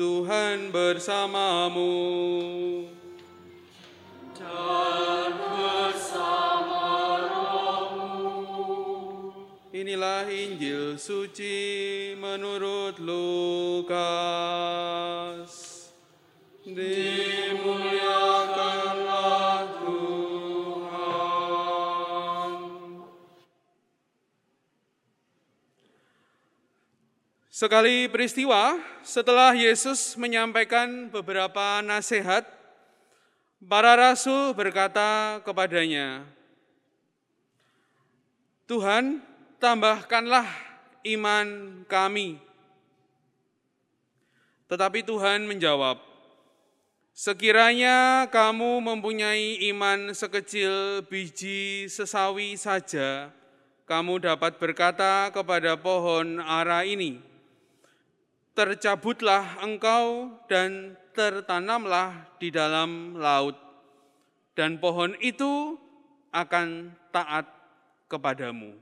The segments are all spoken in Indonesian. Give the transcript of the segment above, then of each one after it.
Tuhan bersamamu. Dan bersama Inilah Injil suci menurut Lukas. Sekali peristiwa, setelah Yesus menyampaikan beberapa nasihat, para rasul berkata kepadanya, "Tuhan, tambahkanlah iman kami." Tetapi Tuhan menjawab, "Sekiranya kamu mempunyai iman sekecil biji sesawi saja, kamu dapat berkata kepada pohon ara ini, tercabutlah engkau dan tertanamlah di dalam laut, dan pohon itu akan taat kepadamu.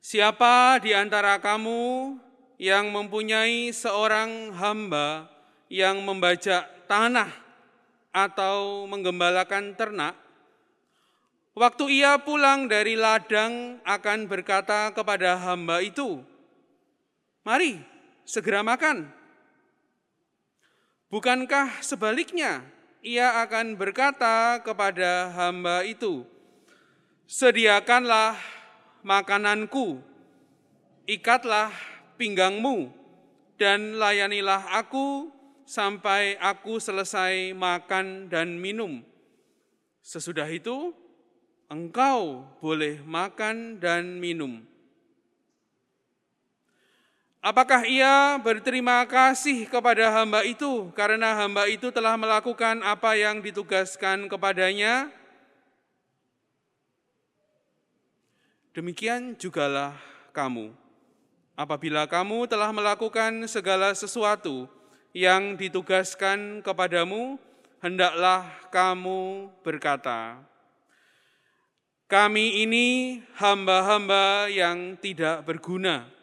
Siapa di antara kamu yang mempunyai seorang hamba yang membajak tanah atau menggembalakan ternak, waktu ia pulang dari ladang akan berkata kepada hamba itu, "Mari, segera makan." Bukankah sebaliknya ia akan berkata kepada hamba itu, "Sediakanlah makananku, ikatlah pinggangmu, dan layanilah aku sampai aku selesai makan dan minum. Sesudah itu, engkau boleh makan dan minum." Apakah ia berterima kasih kepada hamba itu karena hamba itu telah melakukan apa yang ditugaskan kepadanya? Demikian jugalah kamu. Apabila kamu telah melakukan segala sesuatu yang ditugaskan kepadamu, hendaklah kamu berkata, "Kami ini hamba-hamba yang tidak berguna."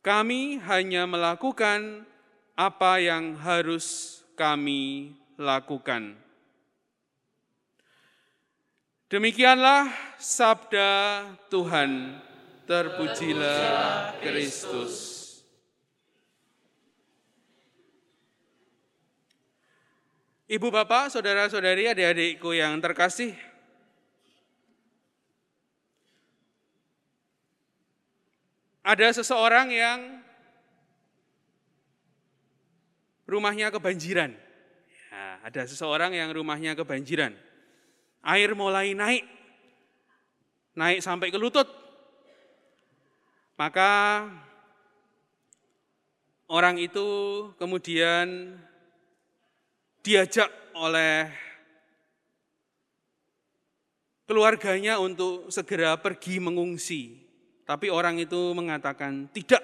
Kami hanya melakukan apa yang harus kami lakukan. Demikianlah sabda Tuhan. Terpujilah Kristus. Ibu bapak, saudara-saudari, adik-adikku yang terkasih, ada seseorang yang rumahnya kebanjiran. Ya, ada seseorang yang rumahnya kebanjiran. Air mulai naik, naik sampai ke lutut. Maka orang itu kemudian diajak oleh keluarganya untuk segera pergi mengungsi tapi orang itu mengatakan, "Tidak,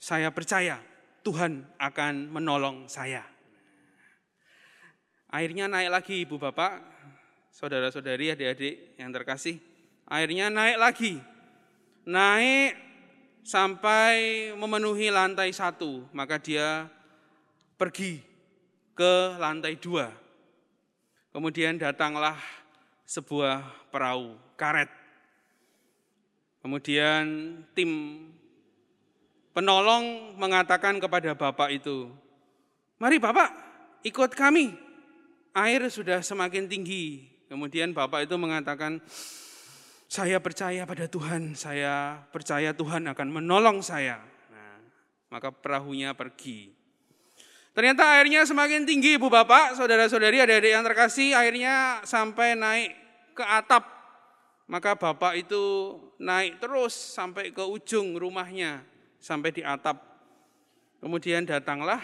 saya percaya Tuhan akan menolong saya." Airnya naik lagi, Ibu Bapak, saudara-saudari, adik-adik yang terkasih. Airnya naik lagi, naik sampai memenuhi lantai satu, maka dia pergi ke lantai dua. Kemudian datanglah sebuah perahu karet Kemudian tim penolong mengatakan kepada bapak itu, "Mari Bapak, ikut kami. Air sudah semakin tinggi." Kemudian bapak itu mengatakan, "Saya percaya pada Tuhan, saya percaya Tuhan akan menolong saya." Nah, maka perahunya pergi. Ternyata airnya semakin tinggi, Ibu Bapak, saudara-saudari, adik-adik yang terkasih, airnya sampai naik ke atap maka bapak itu naik terus sampai ke ujung rumahnya, sampai di atap. Kemudian datanglah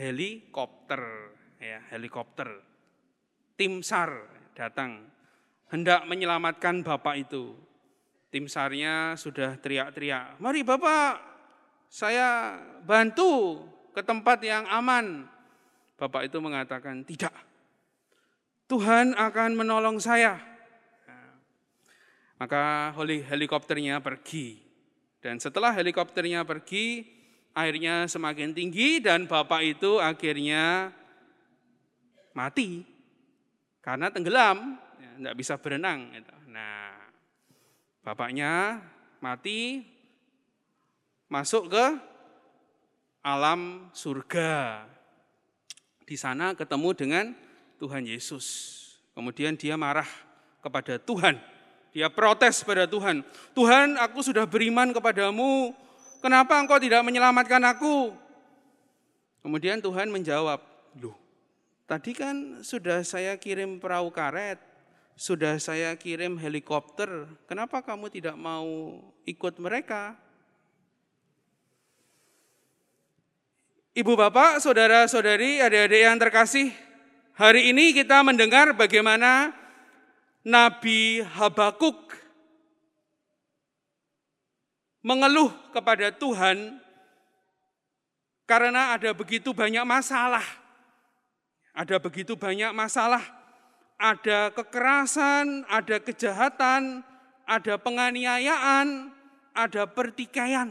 helikopter, ya helikopter. Tim SAR datang, hendak menyelamatkan bapak itu. Tim SARnya sudah teriak-teriak, mari bapak, saya bantu ke tempat yang aman. Bapak itu mengatakan, tidak, Tuhan akan menolong saya maka helikopternya pergi. Dan setelah helikopternya pergi, airnya semakin tinggi dan bapak itu akhirnya mati karena tenggelam, tidak ya, bisa berenang. Gitu. Nah, bapaknya mati, masuk ke alam surga. Di sana ketemu dengan Tuhan Yesus. Kemudian dia marah kepada Tuhan. Dia protes pada Tuhan. Tuhan, aku sudah beriman kepadamu. Kenapa engkau tidak menyelamatkan aku? Kemudian Tuhan menjawab, Loh, tadi kan sudah saya kirim perahu karet, sudah saya kirim helikopter, kenapa kamu tidak mau ikut mereka? Ibu bapak, saudara-saudari, adik-adik yang terkasih, Hari ini kita mendengar bagaimana Nabi Habakuk mengeluh kepada Tuhan karena ada begitu banyak masalah. Ada begitu banyak masalah, ada kekerasan, ada kejahatan, ada penganiayaan, ada pertikaian.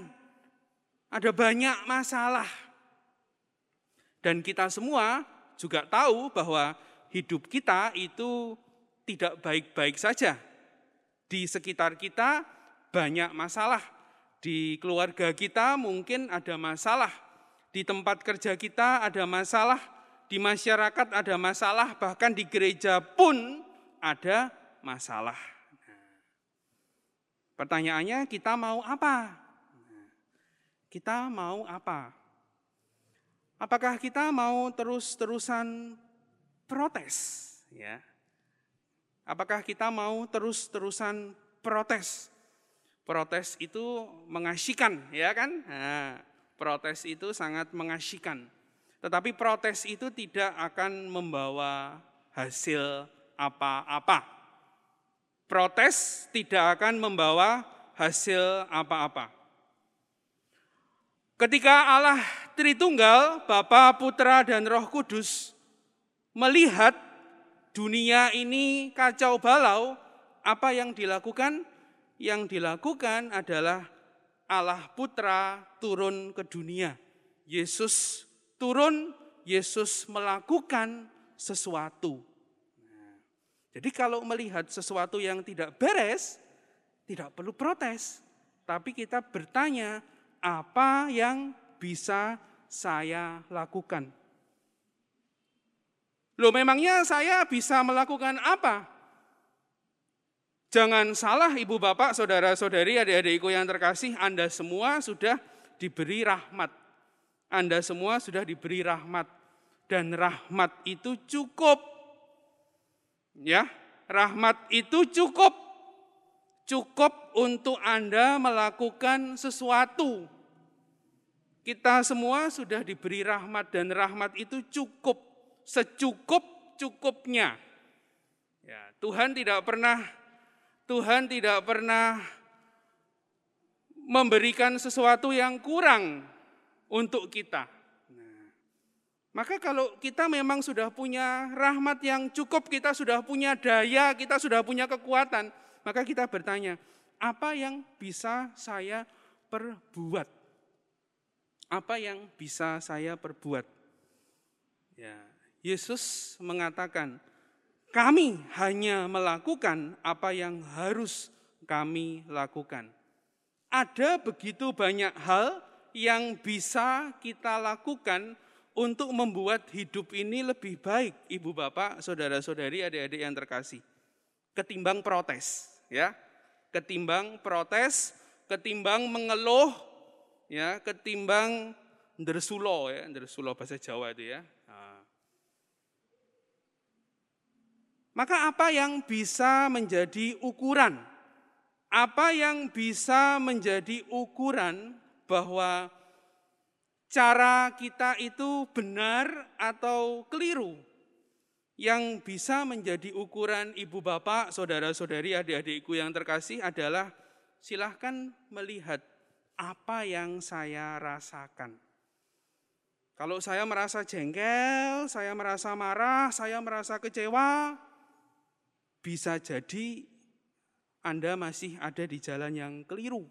Ada banyak masalah. Dan kita semua juga tahu bahwa hidup kita itu tidak baik-baik saja. Di sekitar kita banyak masalah. Di keluarga kita mungkin ada masalah. Di tempat kerja kita ada masalah. Di masyarakat ada masalah. Bahkan di gereja pun ada masalah. Pertanyaannya kita mau apa? Kita mau apa? Apakah kita mau terus-terusan protes? Ya. Apakah kita mau terus-terusan protes? Protes itu mengasyikan, ya kan? Nah, protes itu sangat mengasyikan. Tetapi protes itu tidak akan membawa hasil apa-apa. Protes tidak akan membawa hasil apa-apa. Ketika Allah Tritunggal, Bapa, Putra, dan Roh Kudus melihat dunia ini kacau balau, apa yang dilakukan? Yang dilakukan adalah Allah Putra turun ke dunia. Yesus turun, Yesus melakukan sesuatu. Jadi kalau melihat sesuatu yang tidak beres, tidak perlu protes. Tapi kita bertanya, apa yang bisa saya lakukan? Loh memangnya saya bisa melakukan apa? Jangan salah ibu bapak, saudara-saudari, adik-adikku yang terkasih, Anda semua sudah diberi rahmat. Anda semua sudah diberi rahmat. Dan rahmat itu cukup. Ya, rahmat itu cukup cukup untuk Anda melakukan sesuatu. Kita semua sudah diberi rahmat dan rahmat itu cukup, secukup-cukupnya. Ya, Tuhan tidak pernah Tuhan tidak pernah memberikan sesuatu yang kurang untuk kita. Nah, maka kalau kita memang sudah punya rahmat yang cukup, kita sudah punya daya, kita sudah punya kekuatan, maka kita bertanya, apa yang bisa saya perbuat? Apa yang bisa saya perbuat? Ya, Yesus mengatakan, kami hanya melakukan apa yang harus kami lakukan. Ada begitu banyak hal yang bisa kita lakukan untuk membuat hidup ini lebih baik, ibu bapak, saudara-saudari, adik-adik yang terkasih, ketimbang protes ya. Ketimbang protes, ketimbang mengeluh, ya, ketimbang ndersulo ya, ndersulo bahasa Jawa itu ya. Nah. Maka apa yang bisa menjadi ukuran? Apa yang bisa menjadi ukuran bahwa cara kita itu benar atau keliru? Yang bisa menjadi ukuran ibu bapak, saudara-saudari, adik-adikku yang terkasih adalah silahkan melihat apa yang saya rasakan. Kalau saya merasa jengkel, saya merasa marah, saya merasa kecewa, bisa jadi Anda masih ada di jalan yang keliru.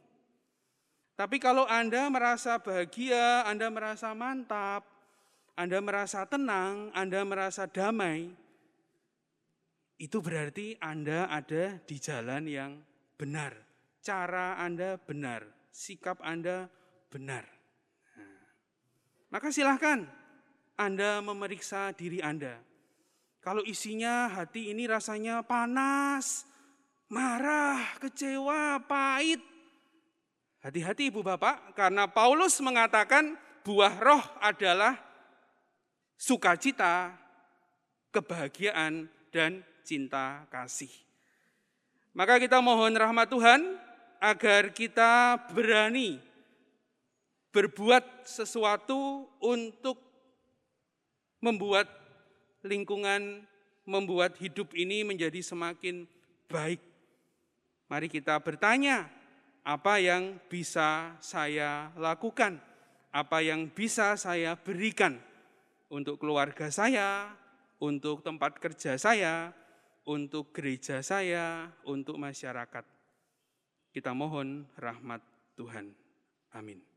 Tapi kalau Anda merasa bahagia, Anda merasa mantap, Anda merasa tenang, Anda merasa damai, itu berarti Anda ada di jalan yang benar. Cara Anda benar, sikap Anda benar. Nah, maka silahkan Anda memeriksa diri Anda. Kalau isinya hati ini rasanya panas, marah, kecewa, pahit, Hati-hati ibu bapak, karena Paulus mengatakan buah roh adalah sukacita, kebahagiaan, dan cinta kasih. Maka kita mohon rahmat Tuhan agar kita berani berbuat sesuatu untuk membuat lingkungan, membuat hidup ini menjadi semakin baik. Mari kita bertanya, apa yang bisa saya lakukan, apa yang bisa saya berikan untuk keluarga saya, untuk tempat kerja saya, untuk gereja saya, untuk masyarakat. Kita mohon rahmat Tuhan. Amin.